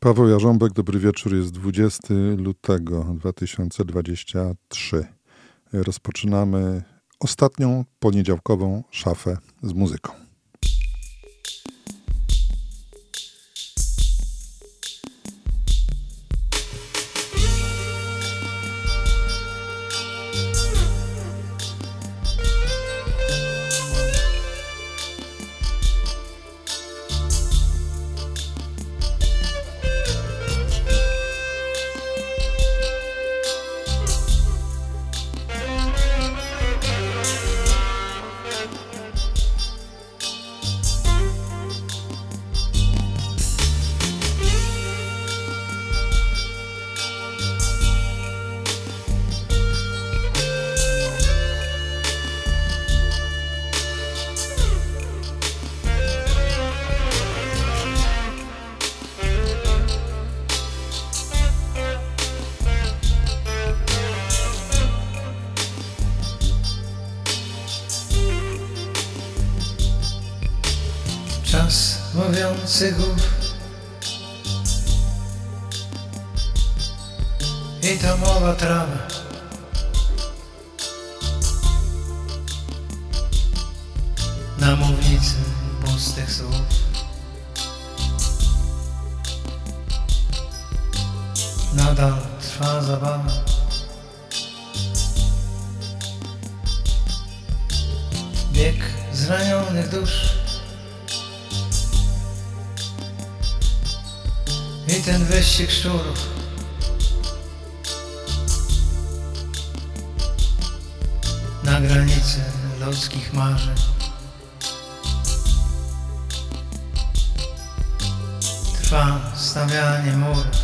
Paweł Jarząbek, dobry wieczór. Jest 20 lutego 2023. Rozpoczynamy ostatnią poniedziałkową szafę z muzyką. Na mównicy pustych słów. Nadal trwa zabawa. Bieg zranionych dusz. I ten wyścig szczurów. Na granicy ludzkich marzeń sva stavljanje mora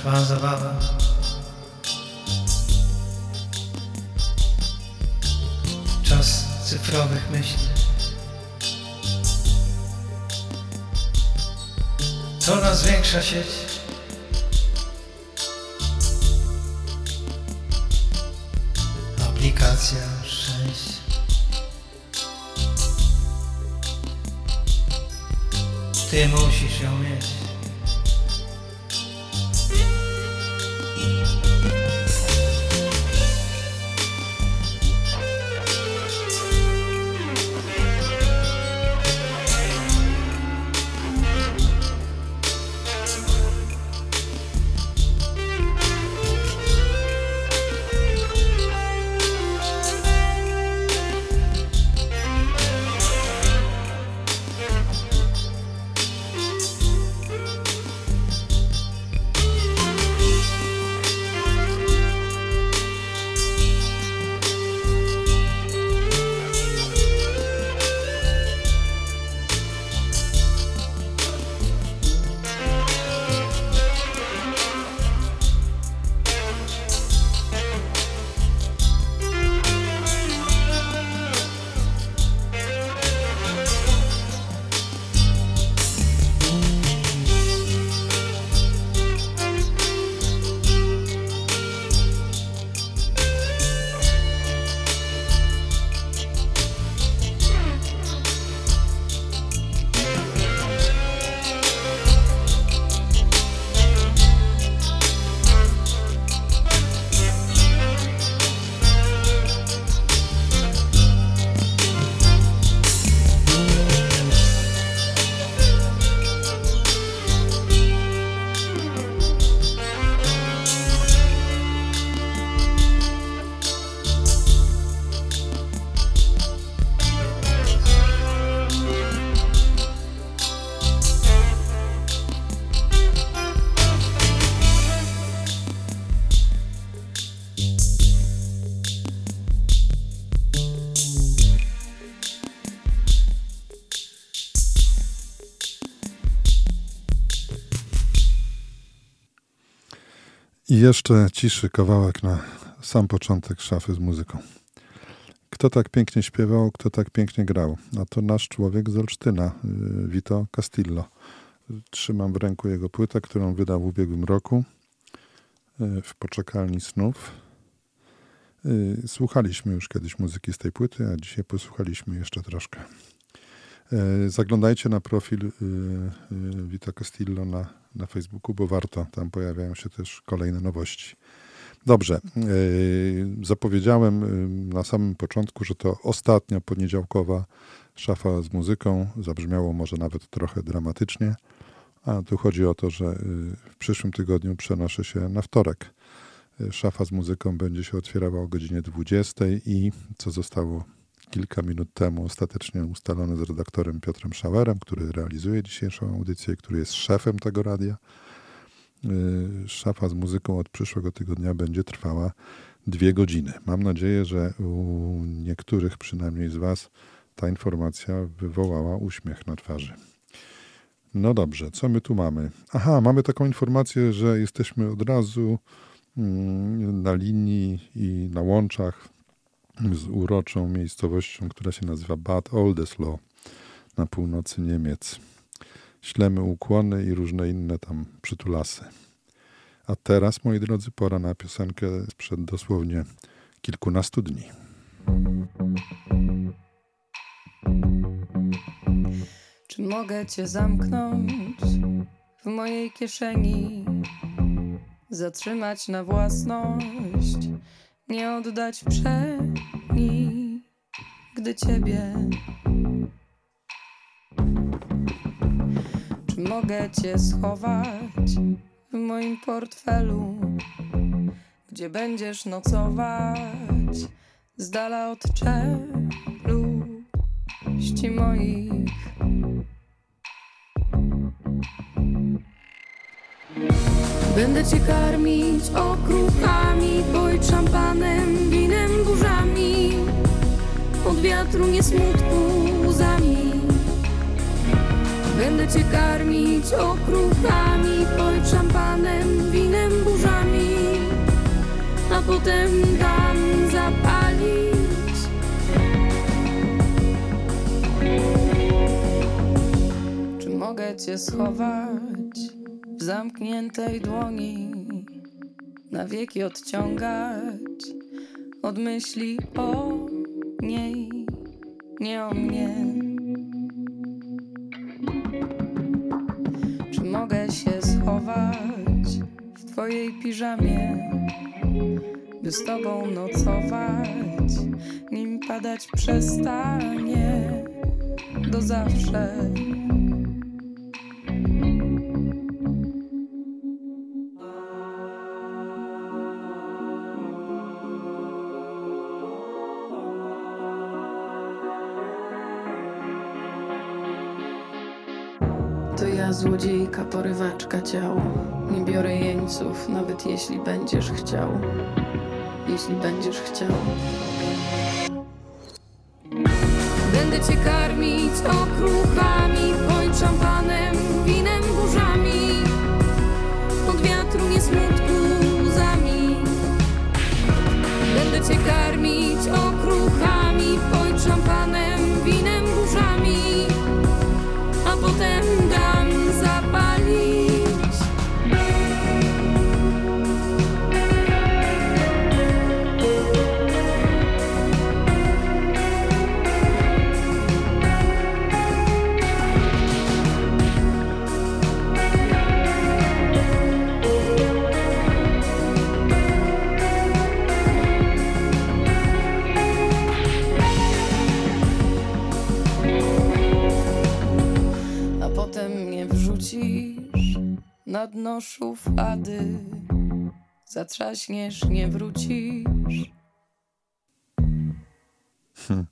trwa zabawa Czas cyfrowych myśli. Coraz większa sieć? Aplikacja szczęścia Ty musisz ją mieć Jeszcze ciszy kawałek na sam początek szafy z muzyką. Kto tak pięknie śpiewał, kto tak pięknie grał? A to nasz człowiek z Olsztyna, y, Vito Castillo. Trzymam w ręku jego płytę, którą wydał w ubiegłym roku y, w Poczekalni Snów. Y, słuchaliśmy już kiedyś muzyki z tej płyty, a dzisiaj posłuchaliśmy jeszcze troszkę. Zaglądajcie na profil Vito Castillo na, na Facebooku, bo warto. Tam pojawiają się też kolejne nowości. Dobrze. Zapowiedziałem na samym początku, że to ostatnia poniedziałkowa szafa z muzyką. Zabrzmiało może nawet trochę dramatycznie, a tu chodzi o to, że y, w przyszłym tygodniu przenoszę się na wtorek. Szafa z muzyką będzie się otwierała o godzinie 20 i co zostało kilka minut temu ostatecznie ustalone z redaktorem Piotrem Szauerem, który realizuje dzisiejszą audycję, który jest szefem tego radia. Y, szafa z muzyką od przyszłego tygodnia będzie trwała dwie godziny. Mam nadzieję, że u niektórych przynajmniej z Was ta informacja wywołała uśmiech na twarzy. No dobrze, co my tu mamy? Aha, mamy taką informację, że jesteśmy od razu mm, na linii i na łączach z uroczą miejscowością, która się nazywa Bad Oldesloe na północy Niemiec. Ślemy ukłony i różne inne tam przytulasy. A teraz, moi drodzy, pora na piosenkę sprzed dosłownie kilkunastu dni. Czy mogę cię zamknąć w mojej kieszeni? Zatrzymać na własność, nie oddać przeni, gdy ciebie. Czy mogę cię schować w moim portfelu, gdzie będziesz nocować z dala od czeluści moich? Będę cię karmić okruchami, boj szampanem, winem, burzami. Od wiatru nie smutku łzami. Będę cię karmić okruchami, boj szampanem, winem, burzami. A potem dam zapalić. Czy mogę cię schować? W zamkniętej dłoni na wieki odciągać od myśli o niej, nie o mnie. Czy mogę się schować w Twojej piżamie, by z Tobą nocować, nim padać przestanie do zawsze? Złodziejka, porywaczka ciał. Nie biorę jeńców, nawet jeśli będziesz chciał. Jeśli będziesz chciał. Zatrzaśniesz, nie wrócisz. Hmm.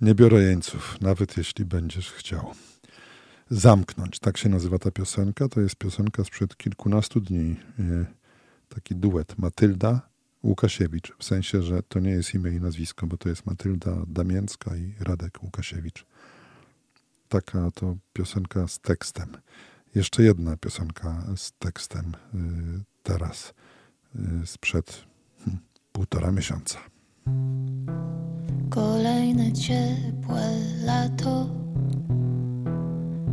Nie biorę jeńców, nawet jeśli będziesz chciał. Zamknąć, tak się nazywa ta piosenka. To jest piosenka sprzed kilkunastu dni. E, taki duet Matylda Łukasiewicz. W sensie, że to nie jest imię i nazwisko, bo to jest Matylda Damięcka i Radek Łukasiewicz. Taka to piosenka z tekstem. Jeszcze jedna piosenka z tekstem y, teraz. Sprzed hmm, półtora miesiąca. Kolejne ciepłe lato,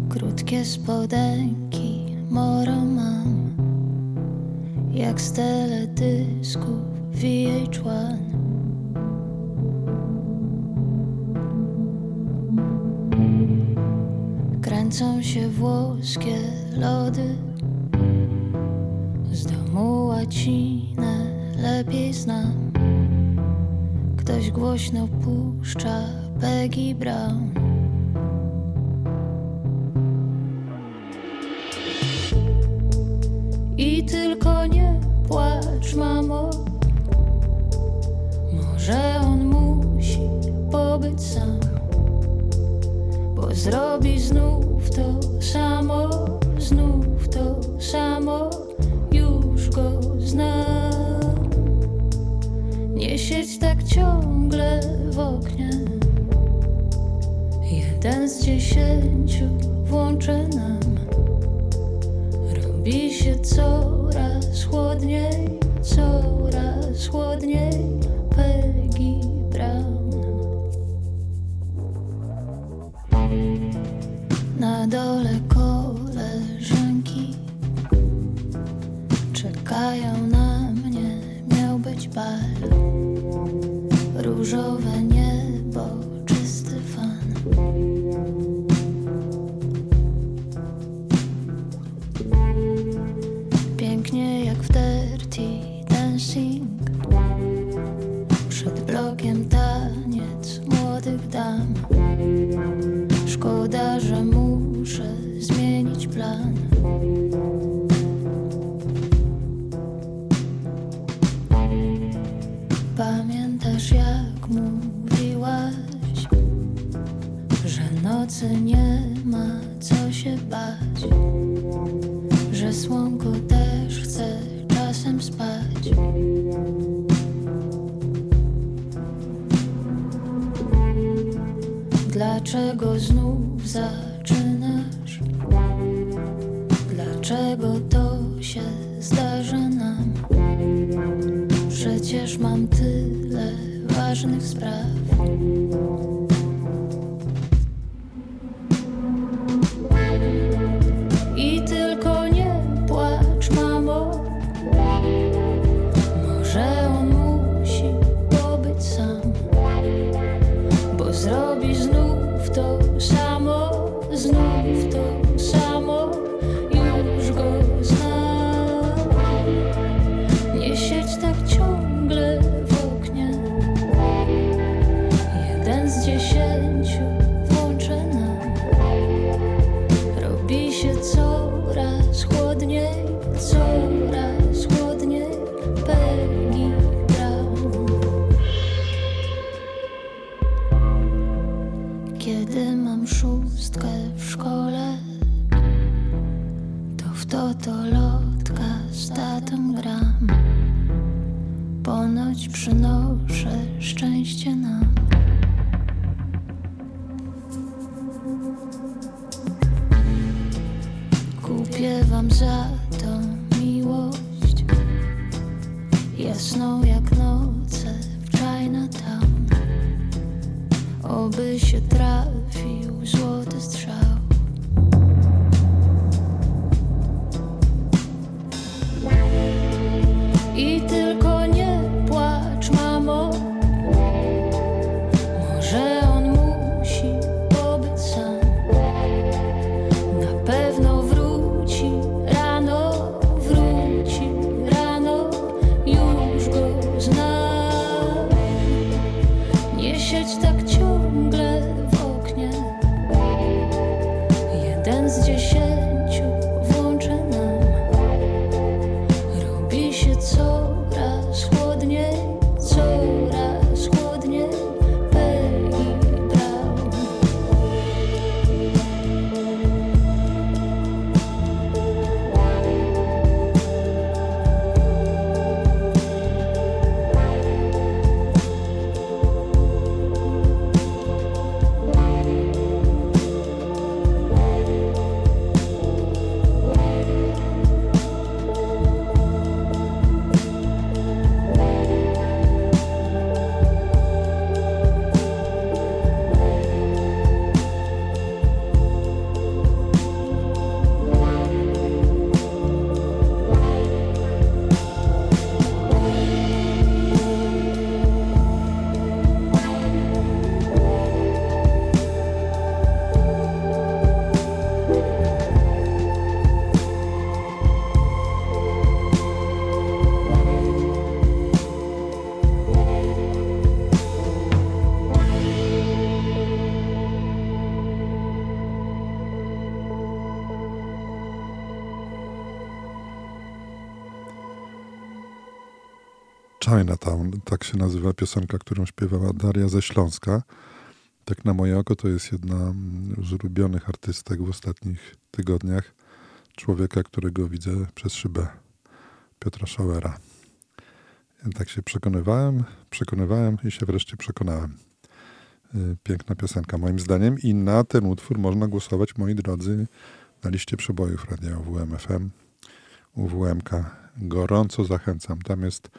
krótkie spodenki, moro mam, jak z teledysków VH1. Kręcą się włoskie lody Domu łacinę lepiej znam. Ktoś głośno puszcza Peggy Brown. I tylko nie płacz, mamo. Może on musi pobyć sam Bo zrobi znów to samo Znów to samo Tak ciągle w oknie. Jeden z dziesięciu włączę nam. Robi się coraz chłodniej, coraz chłodniej Peggy Brown. Na dole koleżanki Czekają na mnie, miał być bal Pięknie jak w Dirty Dancing. Przed blokiem taniec młodych dam. Szkoda, że muszę zmienić plan. Pamiętasz jak mówiłaś Że nocy nie ma co się bać że słonko Dlaczego znów zaczynasz? Dlaczego to się zdarza nam? Przecież mam tyle ważnych spraw. comes up. Chinatown, tak się nazywa piosenka, którą śpiewała Daria ze Śląska. Tak na moje oko to jest jedna z ulubionych artystek w ostatnich tygodniach. Człowieka, którego widzę przez szybę, Piotra Schauera. Tak się przekonywałem, przekonywałem i się wreszcie przekonałem. Y, piękna piosenka moim zdaniem i na ten utwór można głosować, moi drodzy, na liście przebojów radia UWM-FM, UWMK. Gorąco zachęcam. Tam jest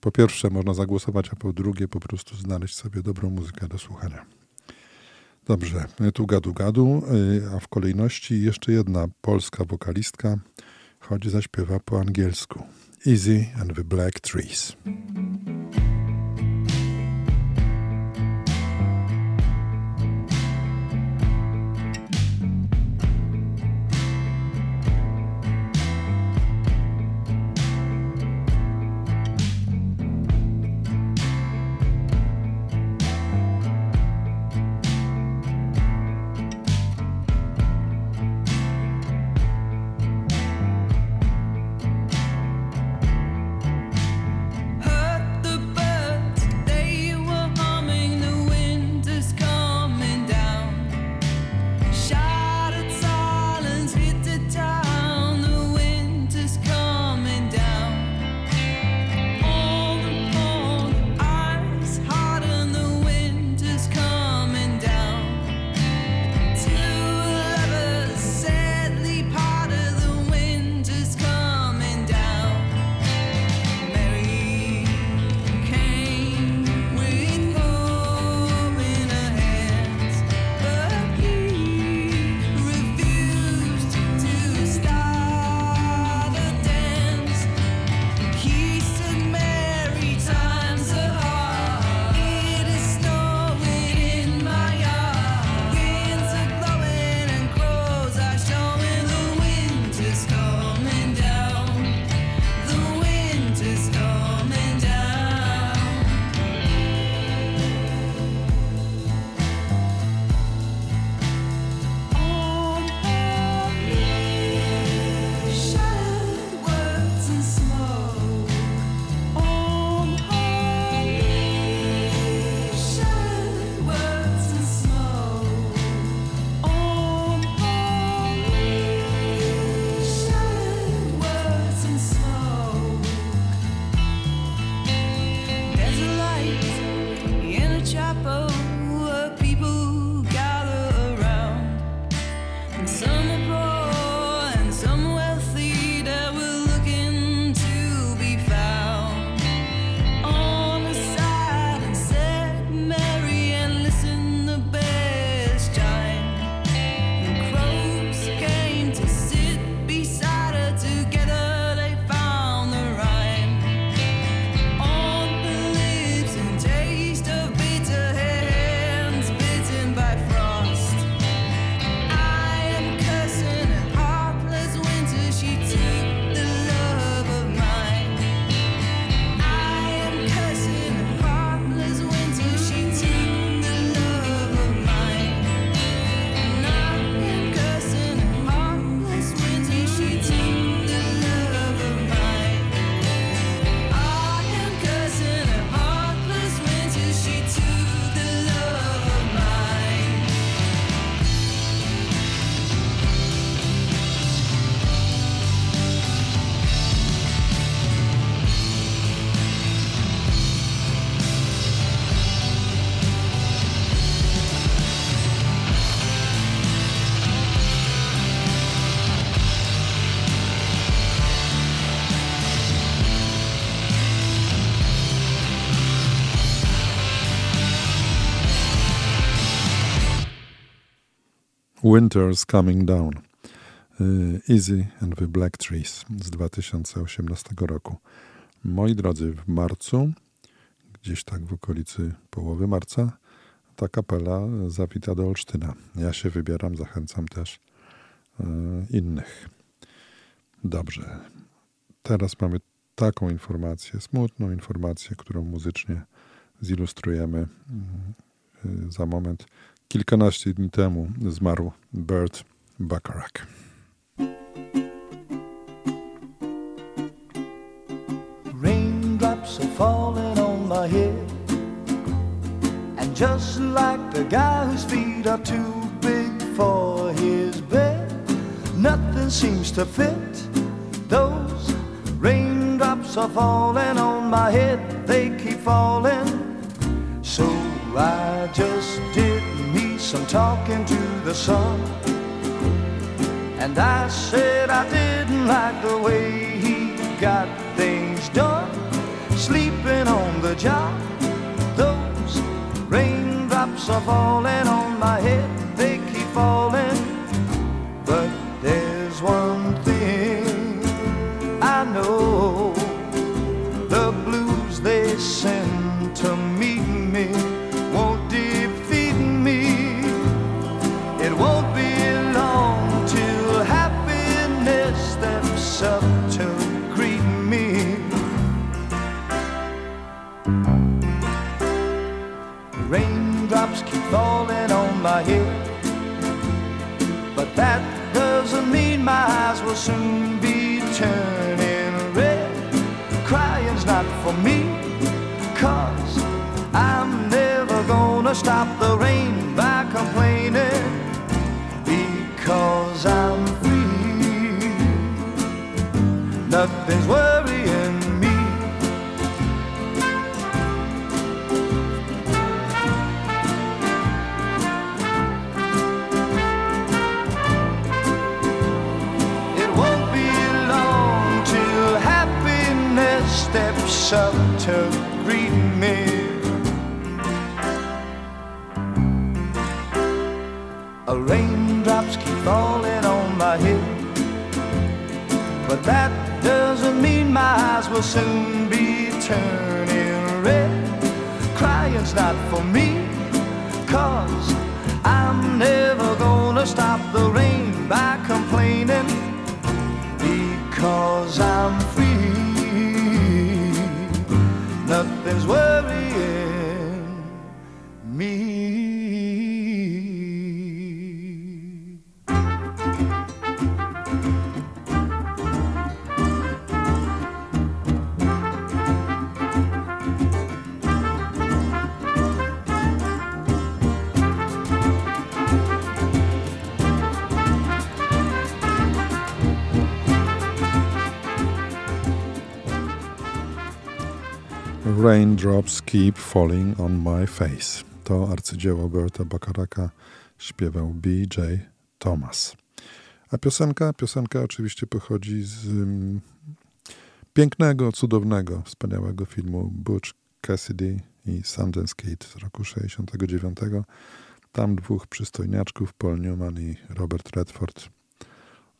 po pierwsze można zagłosować, a po drugie po prostu znaleźć sobie dobrą muzykę do słuchania. Dobrze, tu gadu gadu, y, a w kolejności jeszcze jedna polska wokalistka, choć zaśpiewa po angielsku. Easy and the Black Trees. Winter's Coming Down. Y, Easy and the Black Trees z 2018 roku. Moi drodzy, w marcu, gdzieś tak w okolicy połowy marca, ta kapela zawita do Olsztyna. Ja się wybieram, zachęcam też y, innych. Dobrze. Teraz mamy taką informację, smutną informację, którą muzycznie zilustrujemy y, za moment. Kilkanaście dni temu zmarł Bert Bacharach. Raindrops are falling on my head. And just like the guy whose feet are too big for his bed Nothing seems to fit. Those raindrops are falling on my head. They keep falling. So I just did some talking to the sun. And I said I didn't like the way he got things done. Sleeping on the job, those raindrops are falling on my head, will soon be turning red. Crying's not for me, cause I'm never gonna stop the rain by complaining. Because I'm free, nothing's worrying up to greet me. A raindrops keep falling on my head, but that doesn't mean my eyes will soon be turning red. Crying's not for me, cause I'm never gonna stop the rain by complaining Raindrops Keep Falling on My Face. To arcydzieło Berta Bakaraka śpiewał B.J. Thomas. A piosenka? Piosenka oczywiście pochodzi z um, pięknego, cudownego, wspaniałego filmu Butch Cassidy i Sundance Kid z roku 69. Tam dwóch przystojniaczków, Paul Newman i Robert Redford,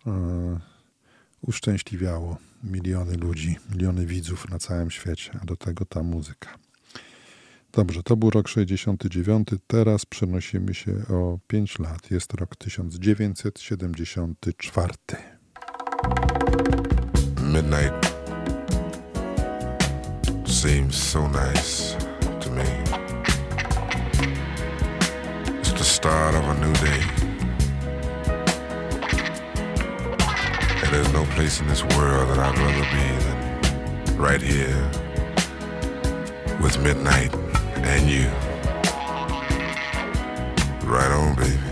e, uszczęśliwiało miliony ludzi, miliony widzów na całym świecie, a do tego ta muzyka. Dobrze, to był rok 69, teraz przenosimy się o 5 lat. Jest rok 1974. Midnight seems so nice to me. It's the start of a new day. And there's no place in this world that I'd rather be than right here with midnight and you. Right on, baby.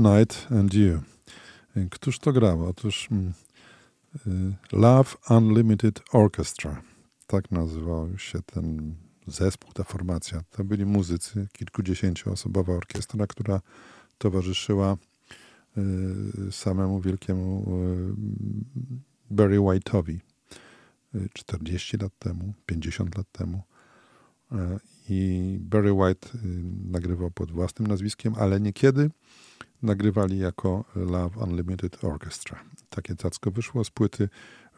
Midnight and You. Któż to grał? Otóż mm, y, Love Unlimited Orchestra. Tak nazywał się ten zespół, ta formacja. To byli muzycy, kilkudziesięcioosobowa orkiestra, która towarzyszyła y, samemu wielkiemu y, Barry White'owi 40 lat temu, 50 lat temu. I Barry White nagrywał pod własnym nazwiskiem, ale niekiedy nagrywali jako Love Unlimited Orchestra. Takie cacko wyszło z płyty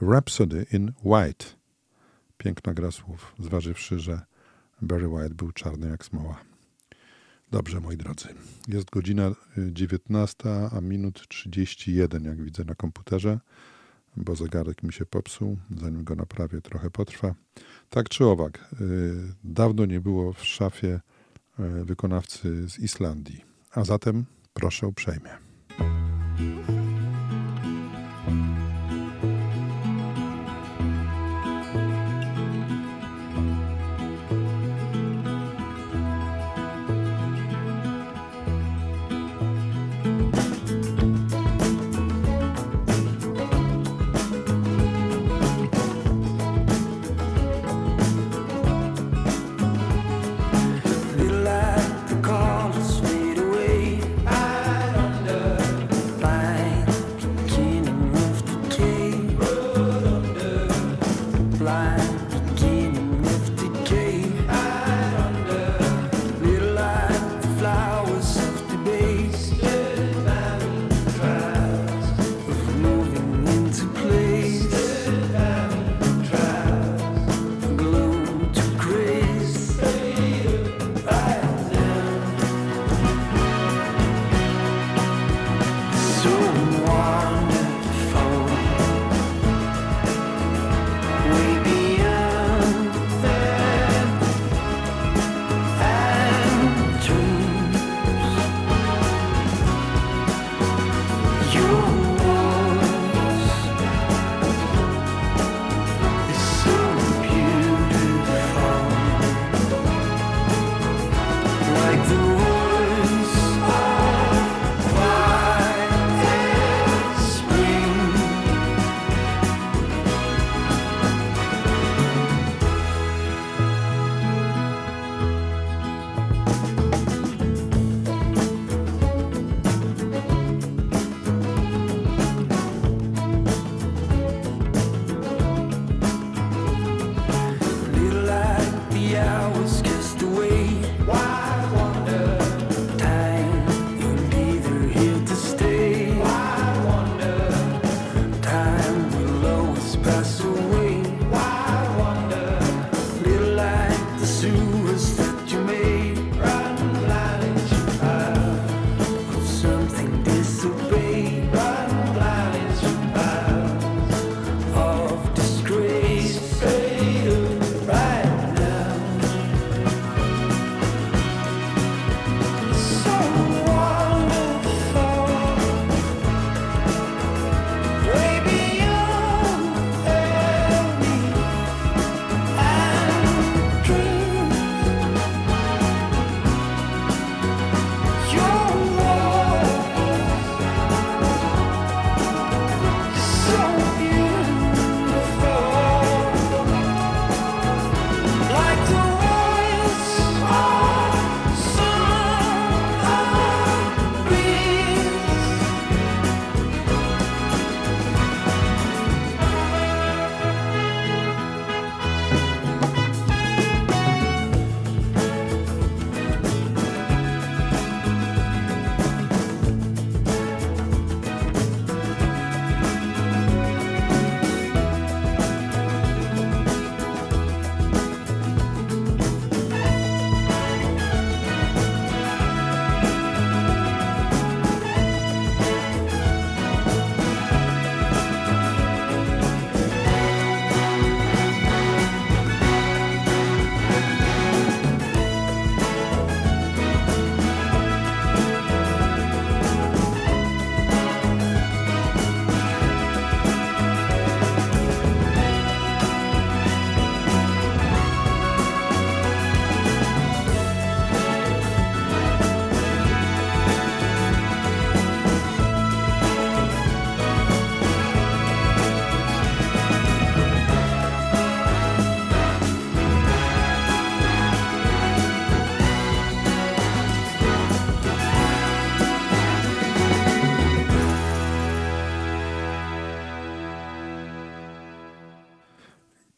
Rhapsody in White. Piękna gra słów, zważywszy, że Barry White był czarny jak smoła. Dobrze, moi drodzy. Jest godzina 19, y, a minut 31, jak widzę na komputerze, bo zegarek mi się popsuł. Zanim go naprawię, trochę potrwa. Tak czy owak, y, dawno nie było w szafie y, wykonawcy z Islandii. A zatem Proszę uprzejmie.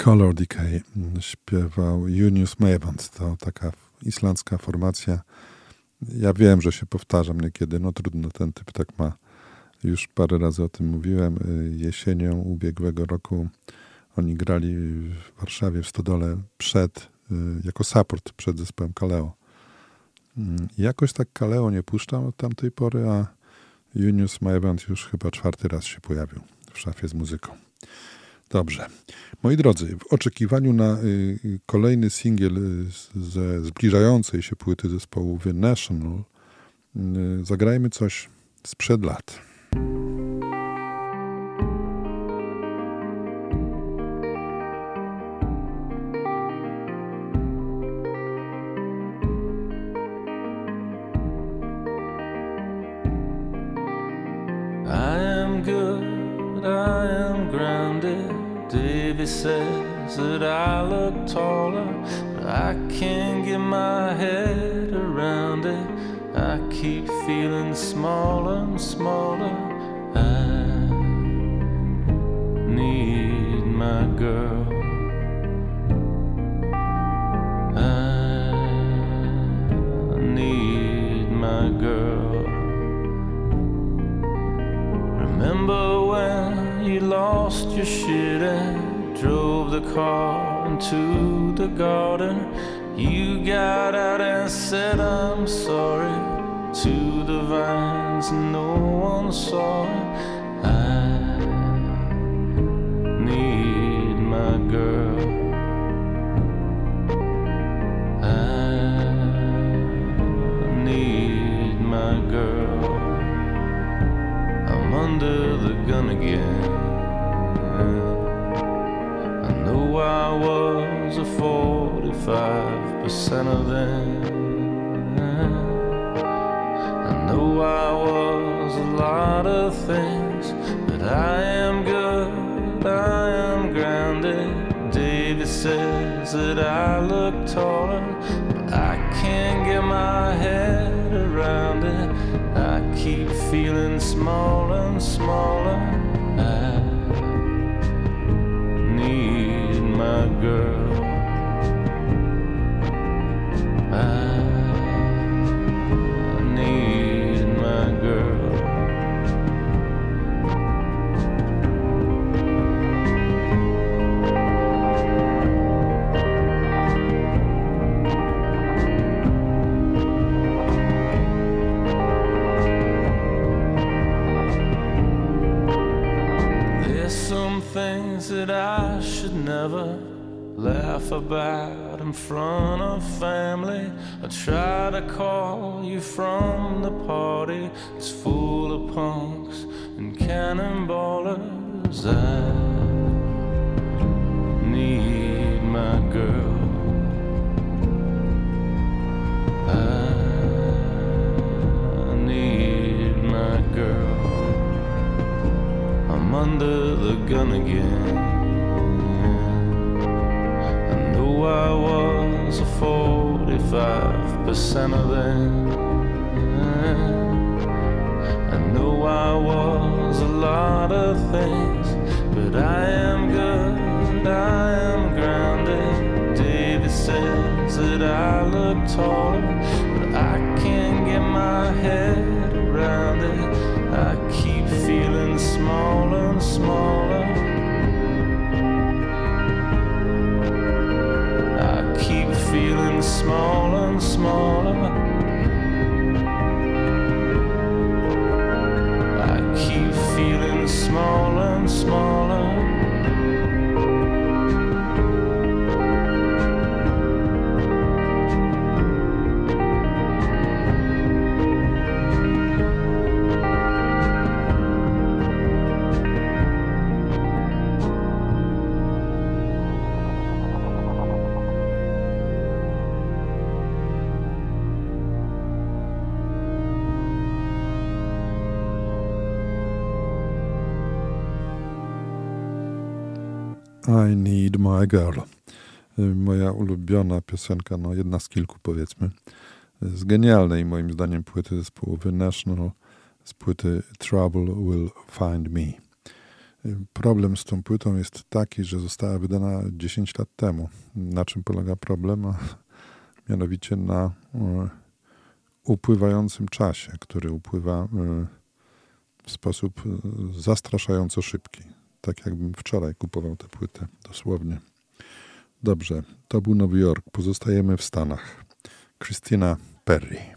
Color Decay śpiewał Junius Mavant. To taka islandzka formacja. Ja wiem, że się powtarzam niekiedy, no trudno, ten typ tak ma. Już parę razy o tym mówiłem. Jesienią ubiegłego roku oni grali w Warszawie w Stodole przed, jako support przed zespołem Kaleo. Jakoś tak Kaleo nie puszczam od tamtej pory, a Junius Mavant już chyba czwarty raz się pojawił w szafie z muzyką. Dobrze. Moi drodzy, w oczekiwaniu na y, kolejny singiel ze zbliżającej się płyty zespołu The National y, zagrajmy coś sprzed lat. He says that I look taller, but I can't get my head around it. I keep feeling smaller and smaller. I need my girl. I need my girl. Remember when you lost your shit and drove the car into the garden. You got out and said, I'm sorry to the vines, no one saw it. I need my girl. I need my girl. I'm under the gun again. 45% of them. I know I was a lot of things, but I am good, I am grounded. David says that I look taller, but I can't get my head around it. I keep feeling smaller and smaller. About in front of family. I try to call you from the party. It's full of punks and cannonballers. I need my girl. I need my girl. I'm under the gun again. 45% of them. I know I was a lot of things, but I am good, I am grounded. David says that I look taller, but I can't get my head around it. I keep feeling smaller and smaller. I Need My Girl. Moja ulubiona piosenka, no jedna z kilku powiedzmy, z genialnej moim zdaniem płyty zespołu The National, z płyty Trouble Will Find Me. Problem z tą płytą jest taki, że została wydana 10 lat temu. Na czym polega problem? Mianowicie na e, upływającym czasie, który upływa e, w sposób e, zastraszająco szybki. Tak jakbym wczoraj kupował tę płytę, dosłownie. Dobrze, to był Nowy Jork. Pozostajemy w Stanach. Christina Perry.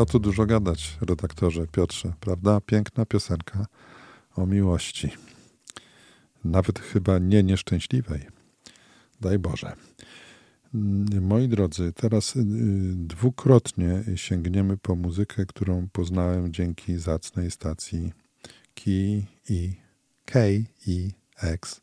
co tu dużo gadać, redaktorze Piotrze, prawda? Piękna piosenka o miłości. Nawet chyba nie nieszczęśliwej. Daj Boże. Mm, moi drodzy, teraz y, dwukrotnie sięgniemy po muzykę, którą poznałem dzięki zacnej stacji KI i KIX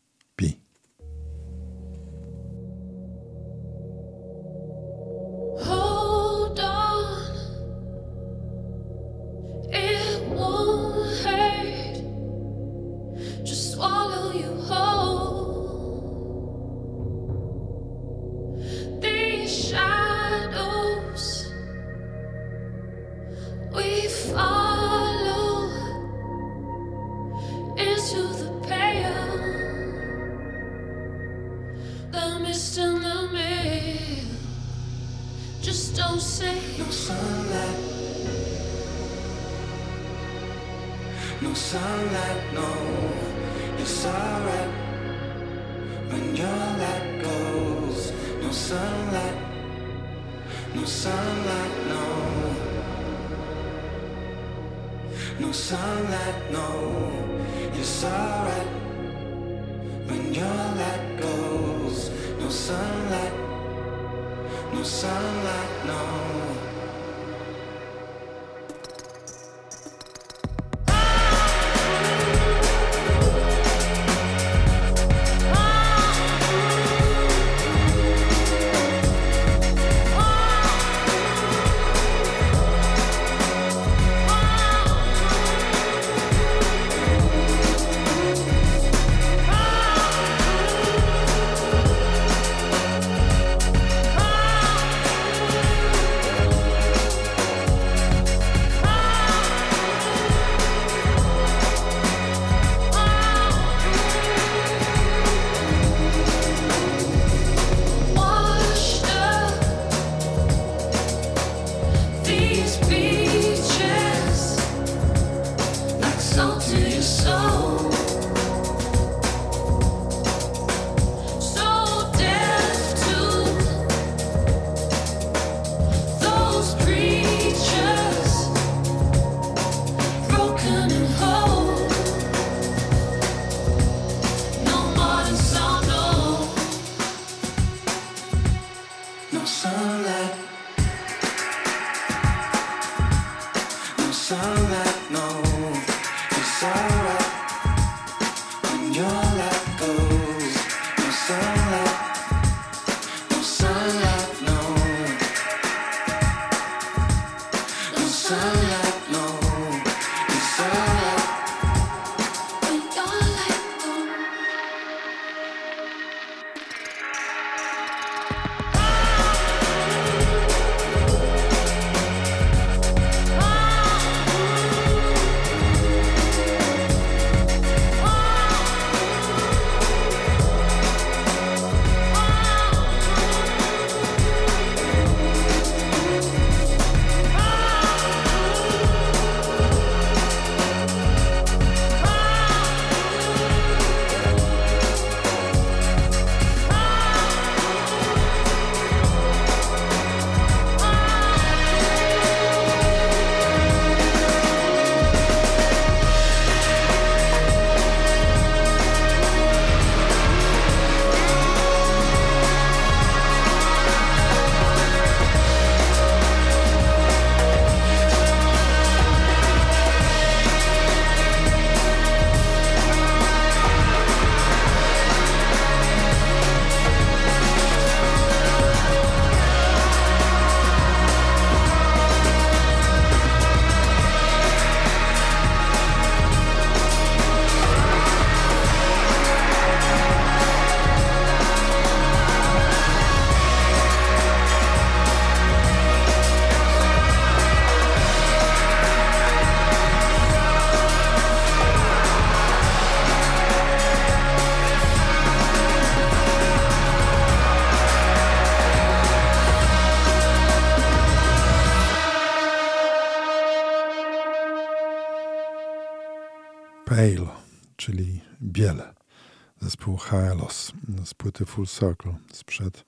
zespół Haelos z płyty Full Circle sprzed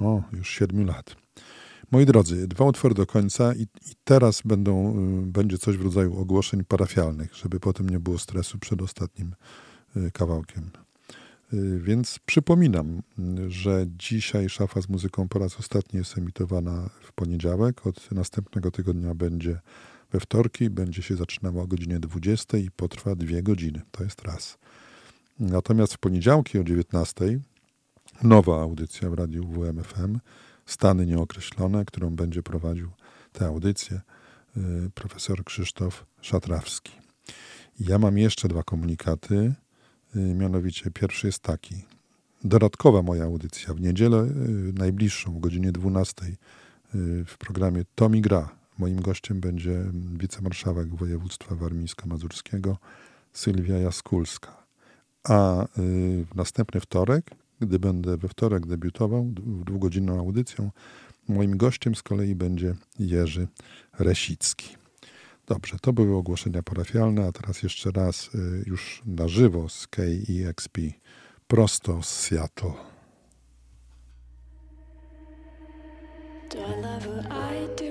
o, już siedmiu lat. Moi drodzy, dwa utwory do końca i, i teraz będą, y, będzie coś w rodzaju ogłoszeń parafialnych, żeby potem nie było stresu przed ostatnim y, kawałkiem. Y, więc przypominam, że dzisiaj szafa z muzyką po raz ostatni jest emitowana w poniedziałek. Od następnego tygodnia będzie we wtorki, będzie się zaczynała o godzinie 20 i potrwa dwie godziny. To jest raz. Natomiast w poniedziałki o 19 nowa audycja w radiu WMFM, Stany Nieokreślone, którą będzie prowadził tę audycję y, profesor Krzysztof Szatrawski. Ja mam jeszcze dwa komunikaty. Y, Mianowicie pierwszy jest taki. Dodatkowa moja audycja w niedzielę y, najbliższą o godzinie 12 y, w programie Tomi Gra. Moim gościem będzie wicemarszałek województwa warmińsko-mazurskiego Sylwia Jaskulska. A y, w następny wtorek, gdy będę we wtorek debiutował d- dwugodzinną audycją, moim gościem z kolei będzie Jerzy Resicki. Dobrze, to były ogłoszenia parafialne, a teraz jeszcze raz y, już na żywo z KEXP, prosto z Seattle. Do I love I do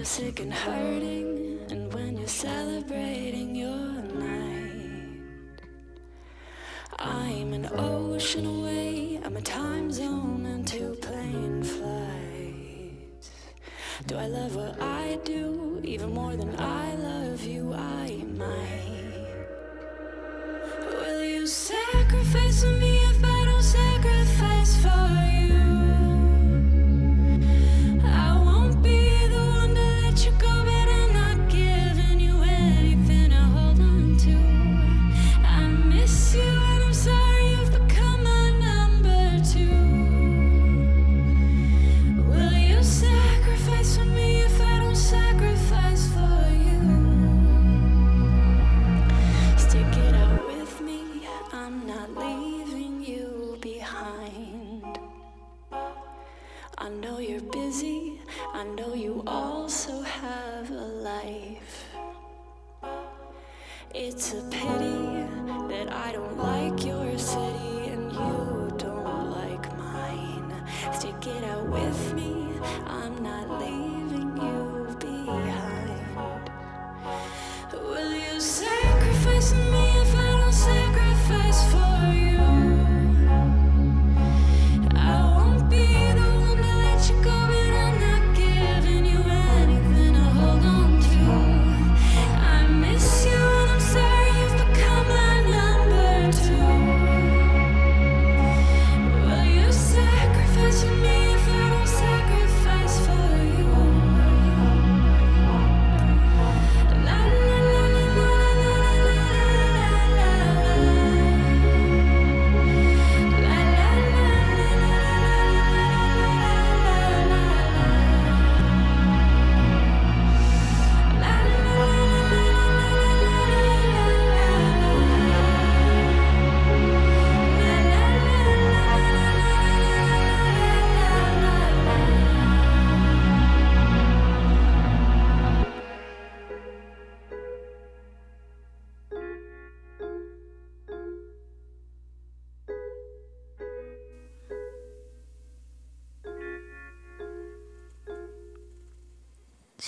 you're sick and hurting, and when you're celebrating your night. I'm an ocean away, I'm a time zone and two plane flights. Do I love what I do even more than I love you? I might. Will you sacrifice for me if I don't sacrifice for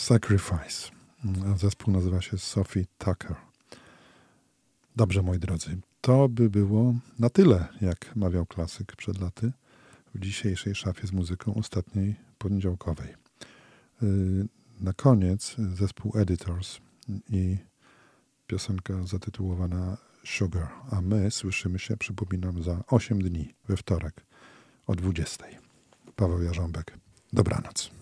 Sacrifice. Zespół nazywa się Sophie Tucker. Dobrze, moi drodzy, to by było na tyle, jak mawiał klasyk przed laty, w dzisiejszej szafie z muzyką ostatniej poniedziałkowej. Yy, Na koniec zespół Editors i piosenka zatytułowana Sugar, a my słyszymy się, przypominam, za 8 dni, we wtorek o 20. Paweł Jarząbek. Dobranoc.